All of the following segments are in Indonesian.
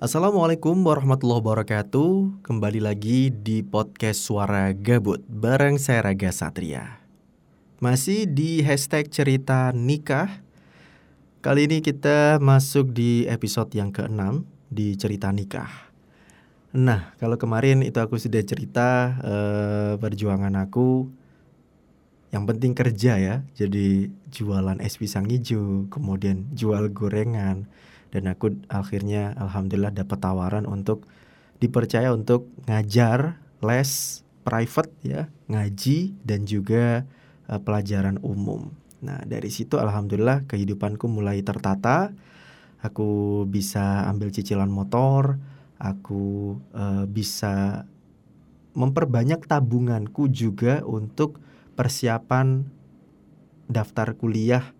Assalamualaikum warahmatullahi wabarakatuh. Kembali lagi di podcast Suara Gabut Bareng saya Raga Satria. Masih di hashtag cerita nikah. Kali ini kita masuk di episode yang ke-6 Di cerita nikah. Nah kalau kemarin itu aku sudah cerita eh, Perjuangan aku. Yang penting kerja ya Jadi jualan es pisang hijau Kemudian jual gorengan dan aku akhirnya alhamdulillah dapat tawaran untuk dipercaya untuk ngajar les private ya ngaji dan juga uh, pelajaran umum. Nah dari situ alhamdulillah kehidupanku mulai tertata. Aku bisa ambil cicilan motor, aku uh, bisa memperbanyak tabunganku juga untuk persiapan daftar kuliah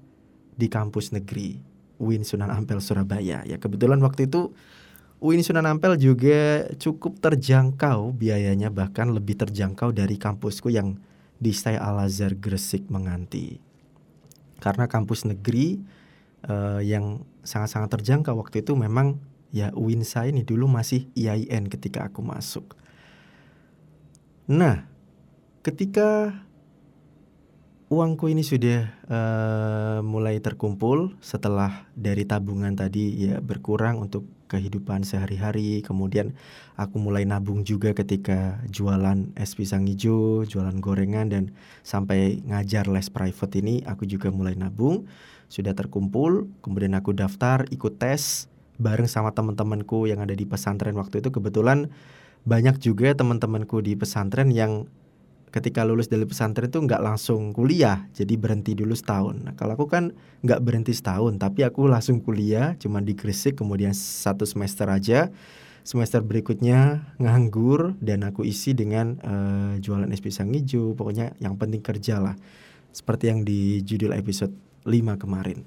di kampus negeri UIN Sunan Ampel Surabaya. Ya kebetulan waktu itu UIN Sunan Ampel juga cukup terjangkau biayanya bahkan lebih terjangkau dari kampusku yang di Stai Al Azhar Gresik Menganti. Karena kampus negeri uh, yang sangat-sangat terjangkau waktu itu memang ya UIN saya ini dulu masih IAIN ketika aku masuk. Nah, ketika uangku ini sudah uh, mulai terkumpul setelah dari tabungan tadi ya berkurang untuk kehidupan sehari-hari. Kemudian aku mulai nabung juga ketika jualan es pisang hijau, jualan gorengan dan sampai ngajar les private ini aku juga mulai nabung. Sudah terkumpul, kemudian aku daftar ikut tes bareng sama teman-temanku yang ada di pesantren waktu itu kebetulan banyak juga teman-temanku di pesantren yang ketika lulus dari pesantren itu nggak langsung kuliah, jadi berhenti dulu setahun. Nah, kalau aku kan nggak berhenti setahun, tapi aku langsung kuliah, cuma di Gresik, kemudian satu semester aja. Semester berikutnya nganggur dan aku isi dengan uh, jualan es pisang hijau, pokoknya yang penting kerja lah. Seperti yang di judul episode 5 kemarin.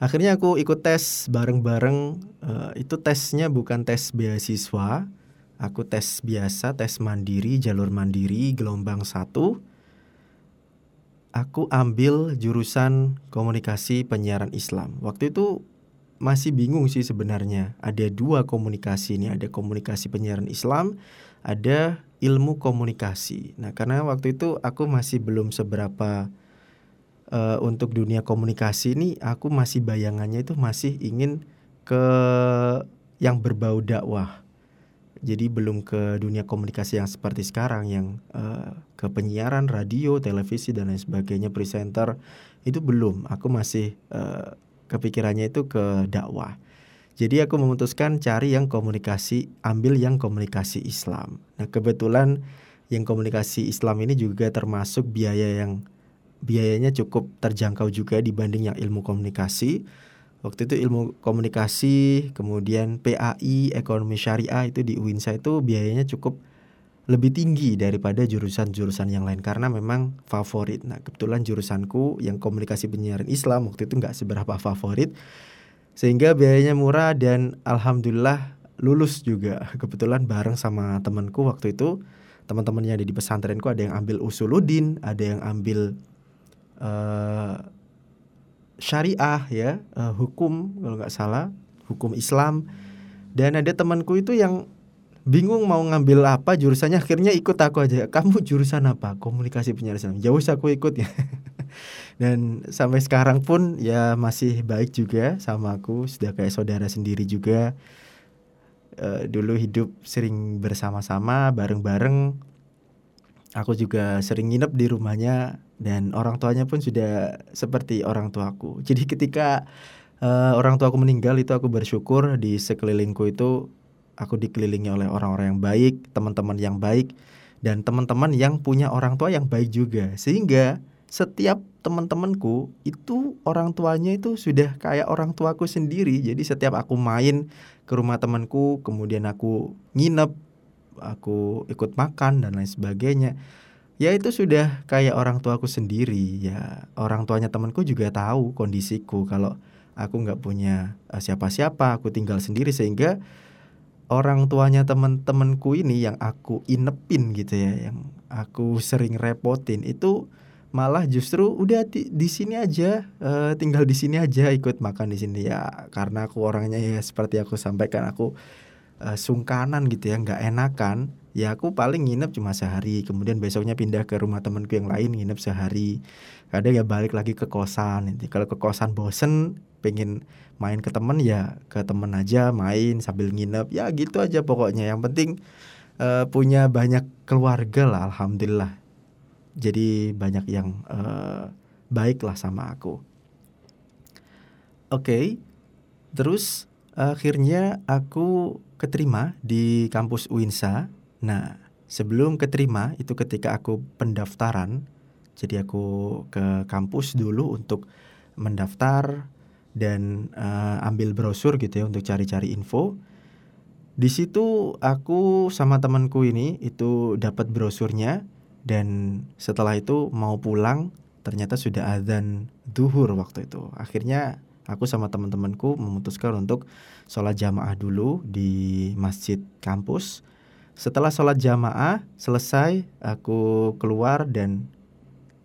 Akhirnya aku ikut tes bareng-bareng, uh, itu tesnya bukan tes beasiswa, Aku tes biasa, tes mandiri, jalur mandiri, gelombang satu. Aku ambil jurusan komunikasi penyiaran Islam. Waktu itu masih bingung sih sebenarnya. Ada dua komunikasi ini, ada komunikasi penyiaran Islam, ada ilmu komunikasi. Nah, karena waktu itu aku masih belum seberapa uh, untuk dunia komunikasi ini, aku masih bayangannya itu masih ingin ke yang berbau dakwah jadi belum ke dunia komunikasi yang seperti sekarang yang uh, ke penyiaran radio, televisi dan lain sebagainya, presenter itu belum. Aku masih uh, kepikirannya itu ke dakwah. Jadi aku memutuskan cari yang komunikasi, ambil yang komunikasi Islam. Nah, kebetulan yang komunikasi Islam ini juga termasuk biaya yang biayanya cukup terjangkau juga dibanding yang ilmu komunikasi waktu itu ilmu komunikasi kemudian PAI ekonomi syariah itu di UINSA itu biayanya cukup lebih tinggi daripada jurusan-jurusan yang lain. Karena memang favorit. Nah kebetulan jurusanku yang komunikasi penyiaran Islam waktu itu nggak seberapa favorit. Sehingga biayanya murah dan alhamdulillah lulus juga. Kebetulan bareng sama temanku waktu itu teman-teman yang ada di pesantrenku ada yang ambil usuludin ada yang ambil uh, syariah ya uh, hukum kalau nggak salah hukum Islam. Dan ada temanku itu yang bingung mau ngambil apa jurusannya akhirnya ikut. Aku aja kamu jurusan apa? Komunikasi penyiaran jauh aku ikut. Ya dan sampai sekarang pun ya masih baik juga sama aku. Sudah kayak saudara sendiri juga. Uh, dulu hidup sering bersama-sama bareng-bareng. Aku juga sering nginep di rumahnya dan orang tuanya pun sudah seperti orang tuaku. Jadi ketika uh, orang tuaku meninggal itu aku bersyukur di sekelilingku itu aku dikelilingi oleh orang-orang yang baik, teman-teman yang baik dan teman-teman yang punya orang tua yang baik juga. Sehingga setiap teman-temanku itu orang tuanya itu sudah kayak orang tuaku sendiri. Jadi setiap aku main ke rumah temanku, kemudian aku nginep, aku ikut makan dan lain sebagainya ya itu sudah kayak orang tuaku sendiri. Ya orang tuanya temanku juga tahu kondisiku. Kalau aku nggak punya eh, siapa-siapa aku tinggal sendiri. Sehingga orang tuanya teman-temanku ini yang aku inepin gitu ya yang aku sering repotin itu malah justru udah di, di sini aja uh, tinggal di sini aja ikut makan di sini. Ya karena aku orangnya ya seperti aku sampaikan aku uh, sungkanan gitu ya nggak enakan ya aku paling nginep cuma sehari. Kemudian besoknya pindah ke rumah temanku yang lain nginep sehari. Kadang ya balik lagi ke kosan nanti. Kalau ke kosan bosen pengen main ke temen ya ke temen aja main sambil nginep. Ya gitu aja pokoknya. Yang penting uh, punya banyak keluarga lah alhamdulillah. Jadi banyak yang uh, baik lah sama aku. Oke, okay. terus akhirnya aku keterima di kampus UINSA. Nah, sebelum keterima itu ketika aku pendaftaran, jadi aku ke kampus dulu untuk mendaftar dan uh, ambil brosur gitu ya untuk cari-cari info. Di situ aku sama temanku ini itu dapat brosurnya dan setelah itu mau pulang ternyata sudah azan duhur waktu itu akhirnya aku sama teman-temanku memutuskan untuk sholat jamaah dulu di masjid kampus setelah sholat jamaah selesai aku keluar dan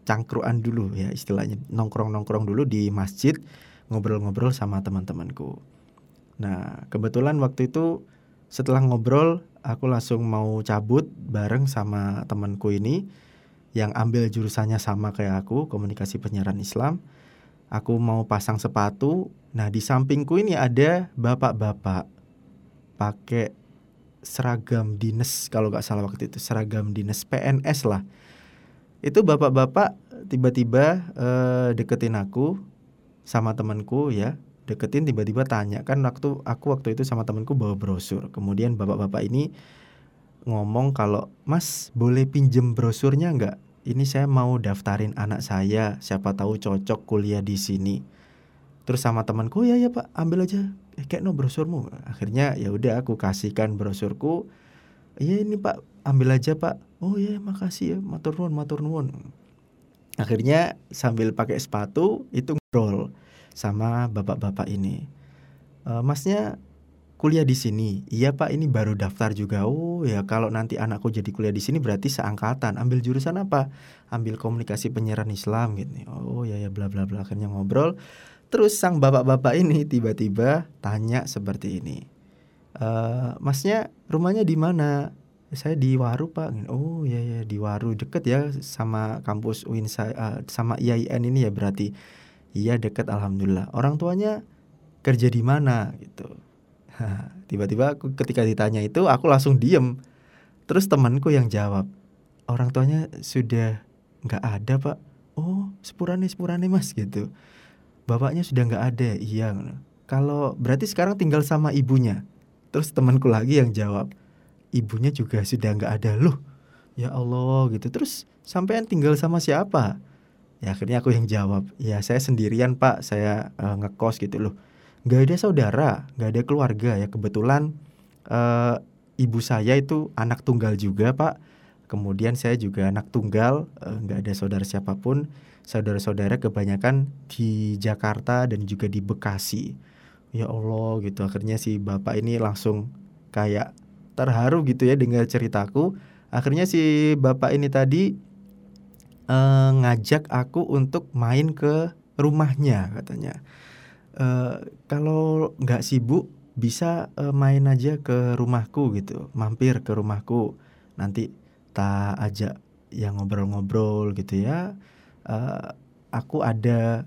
cangkruan dulu ya istilahnya nongkrong-nongkrong dulu di masjid ngobrol-ngobrol sama teman-temanku nah kebetulan waktu itu setelah ngobrol aku langsung mau cabut bareng sama temanku ini yang ambil jurusannya sama kayak aku, komunikasi penyiaran Islam. Aku mau pasang sepatu. Nah, di sampingku ini ada bapak-bapak pakai seragam dinas kalau nggak salah waktu itu, seragam dinas PNS lah. Itu bapak-bapak tiba-tiba uh, deketin aku sama temanku ya deketin tiba-tiba tanya kan waktu aku waktu itu sama temenku bawa brosur kemudian bapak-bapak ini ngomong kalau mas boleh pinjem brosurnya nggak ini saya mau daftarin anak saya siapa tahu cocok kuliah di sini. Terus sama temanku ya ya pak ambil aja. Eh, kayak no brosurmu. Akhirnya ya udah aku kasihkan brosurku. Iya ini pak ambil aja pak. Oh ya makasih ya matur nuwun matur nuwun. Akhirnya sambil pakai sepatu itu ngobrol sama bapak-bapak ini. E, masnya kuliah di sini. Iya Pak, ini baru daftar juga. Oh ya, kalau nanti anakku jadi kuliah di sini berarti seangkatan. Ambil jurusan apa? Ambil komunikasi penyiaran Islam gitu. Oh ya ya bla bla bla akhirnya ngobrol. Terus sang bapak-bapak ini tiba-tiba tanya seperti ini. E, masnya rumahnya di mana? Saya di Waru Pak. Oh ya ya di Waru deket ya sama kampus UIN uh, sama IAIN ini ya berarti Iya deket alhamdulillah. Orang tuanya kerja di mana gitu. Tiba-tiba ketika ditanya itu aku langsung diem. Terus temanku yang jawab, orang tuanya sudah nggak ada pak. Oh sepurane sepurane mas gitu. Bapaknya sudah nggak ada. Iya. Kalau berarti sekarang tinggal sama ibunya. Terus temanku lagi yang jawab, ibunya juga sudah nggak ada loh. Ya Allah gitu. Terus sampean tinggal sama siapa? ya akhirnya aku yang jawab ya saya sendirian pak saya uh, ngekos gitu loh nggak ada saudara nggak ada keluarga ya. Kebetulan uh, ibu saya itu anak tunggal juga pak. Kemudian saya juga anak tunggal uh, nggak ada saudara siapa pun. Saudara-saudara kebanyakan di Jakarta dan juga di Bekasi. Ya Allah gitu. Akhirnya si bapak ini langsung kayak terharu gitu ya dengan ceritaku. Akhirnya si bapak ini tadi uh, ngajak aku untuk main ke rumahnya katanya. Uh, kalau nggak sibuk bisa uh, main aja ke rumahku gitu, mampir ke rumahku. Nanti tak ajak yang ngobrol-ngobrol gitu ya. Uh, aku ada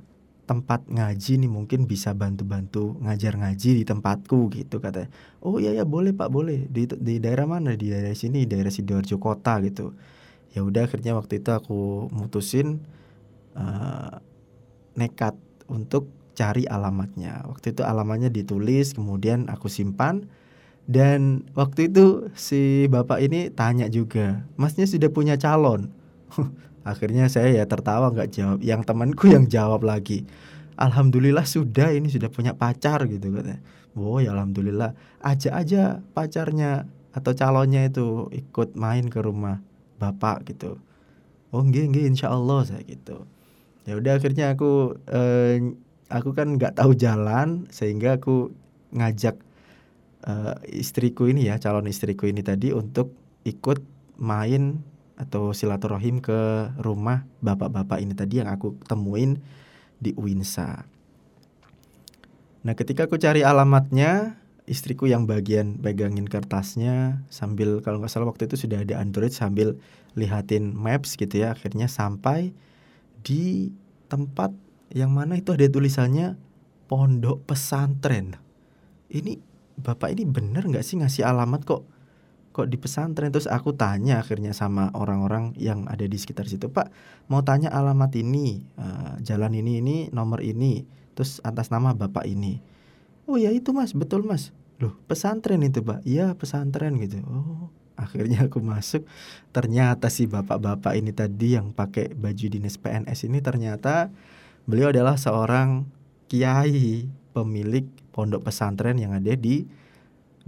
tempat ngaji nih mungkin bisa bantu-bantu ngajar ngaji di tempatku gitu katanya. Oh iya ya boleh Pak boleh di di daerah mana di daerah sini daerah sidoarjo kota gitu ya udah akhirnya waktu itu aku mutusin uh, nekat untuk cari alamatnya. Waktu itu alamatnya ditulis kemudian aku simpan. Dan waktu itu si bapak ini tanya juga masnya sudah punya calon? Akhirnya saya ya tertawa nggak jawab. Yang temanku yang jawab lagi alhamdulillah sudah ini sudah punya pacar gitu katanya. Wow ya alhamdulillah aja aja pacarnya atau calonnya itu ikut main ke rumah bapak gitu. Oh nggih nggih insya Allah saya gitu. Ya udah akhirnya aku eh, aku kan nggak tahu jalan sehingga aku ngajak eh, istriku ini ya calon istriku ini tadi untuk ikut main atau silaturahim ke rumah bapak-bapak ini tadi yang aku temuin di Uinsa. Nah, ketika aku cari alamatnya, istriku yang bagian pegangin kertasnya sambil kalau nggak salah waktu itu sudah ada Android sambil lihatin maps gitu ya. Akhirnya sampai di tempat yang mana itu ada tulisannya pondok pesantren. Ini bapak ini bener nggak sih ngasih alamat kok kok di pesantren? Terus aku tanya akhirnya sama orang-orang yang ada di sekitar situ pak mau tanya alamat ini uh, jalan ini ini nomor ini terus atas nama bapak ini. Oh ya itu mas. Betul mas. Loh pesantren itu pak? Iya pesantren gitu. Oh akhirnya aku masuk. Ternyata si bapak-bapak ini tadi yang pakai baju dinas PNS ini ternyata beliau adalah seorang kiai pemilik pondok pesantren yang ada di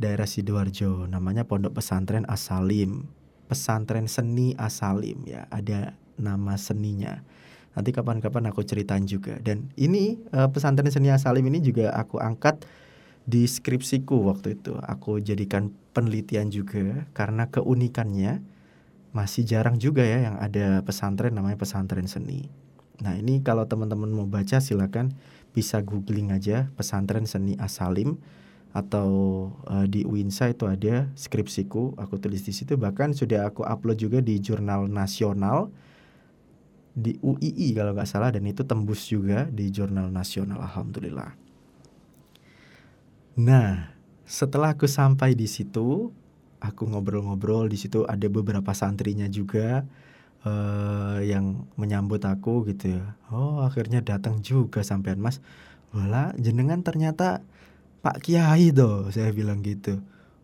daerah Sidoarjo. Namanya Pondok Pesantren Asalim. Pesantren seni Asalim ya. Ada nama seninya. Nanti kapan-kapan aku ceritain juga. Dan ini uh, pesantren seni Asalim ini juga aku angkat di skripsiku waktu itu. Aku jadikan penelitian juga karena keunikannya masih jarang juga ya yang ada pesantren namanya pesantren seni nah ini kalau teman-teman mau baca silakan. Bisa googling aja pesantren seni Asalim atau uh, di Winsa itu ada skripsiku aku tulis di situ. Bahkan sudah aku upload juga di jurnal nasional di UII kalau nggak salah dan itu tembus juga di jurnal nasional alhamdulillah. Nah setelah aku sampai di situ aku ngobrol-ngobrol di situ ada beberapa santrinya juga uh, yang menyambut aku gitu ya. Oh akhirnya datang juga sampean mas. Wala jenengan ternyata Pak Kiai tuh saya bilang gitu.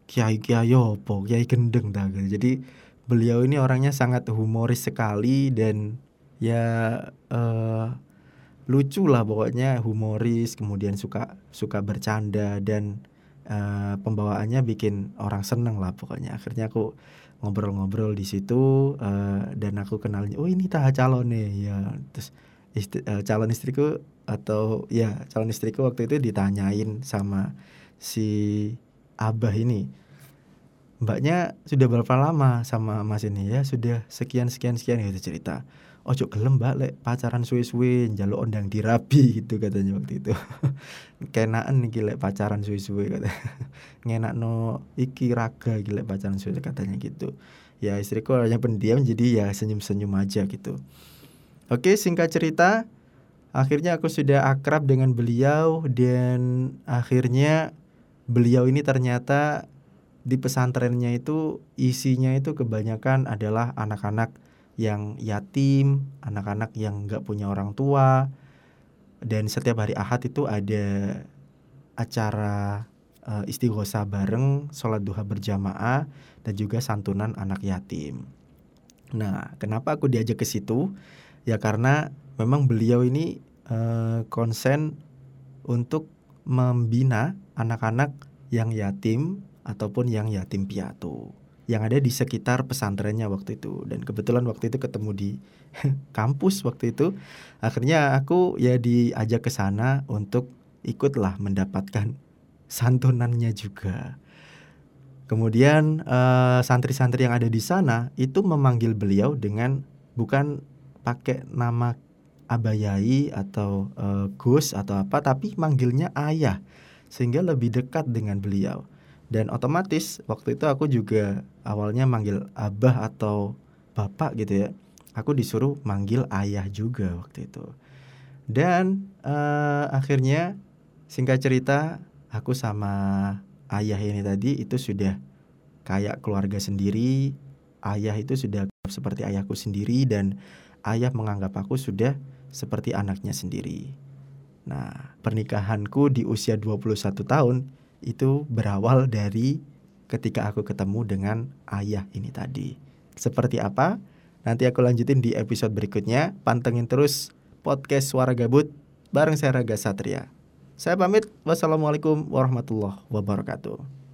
Kiai Kiai opo? Kiai gendeng dah gitu. jadi beliau ini orangnya sangat humoris sekali dan ya uh, lucu lah pokoknya humoris kemudian suka suka bercanda dan uh, pembawaannya bikin orang seneng lah pokoknya. Akhirnya aku ngobrol-ngobrol di situ uh, dan aku kenalnya oh ini tah calon nih. Ya terus istri, uh, calon istriku atau ya calon istriku waktu itu ditanyain sama si abah ini mbaknya sudah berapa lama sama mas ini? Ya sudah sekian sekian sekian gitu cerita ojo gelem mbak lek pacaran suwe-suwe jaluk ondang dirabi gitu katanya waktu itu. Kenaan nih lek pacaran suwe-suwe kata ngenak no iki raga gile pacaran suwe katanya gitu. Ya istriku hanya pendiam jadi ya senyum-senyum aja gitu. Oke, singkat cerita, akhirnya aku sudah akrab dengan beliau dan akhirnya beliau ini ternyata di pesantrennya itu isinya itu kebanyakan adalah anak-anak yang yatim, anak-anak yang nggak punya orang tua, dan setiap hari Ahad itu ada acara uh, istighosa bareng, sholat duha berjamaah, dan juga santunan anak yatim. Nah, kenapa aku diajak ke situ? ya karena memang beliau ini uh, konsen untuk membina anak-anak yang yatim ataupun yang yatim piatu yang ada di sekitar pesantrennya waktu itu. Dan kebetulan waktu itu ketemu di kampus waktu itu. Akhirnya aku ya diajak ke sana untuk ikutlah mendapatkan santunannya juga. Kemudian eh, santri-santri yang ada di sana itu memanggil beliau dengan bukan pakai nama abayai atau uh, Gus atau apa tapi manggilnya ayah. Sehingga lebih dekat dengan beliau dan otomatis waktu itu aku juga awalnya manggil abah atau bapak gitu ya. Aku disuruh manggil ayah juga waktu itu. Dan uh, akhirnya singkat cerita aku sama ayah ini tadi itu sudah kayak keluarga sendiri. Ayah itu sudah seperti ayahku sendiri dan ayah menganggap aku sudah seperti anaknya sendiri. Nah, pernikahanku di usia 21 tahun itu berawal dari ketika aku ketemu dengan ayah ini tadi. Seperti apa? Nanti aku lanjutin di episode berikutnya. Pantengin terus podcast Suara Gabut bareng saya Raga Satria. Saya pamit. Wassalamualaikum warahmatullahi wabarakatuh.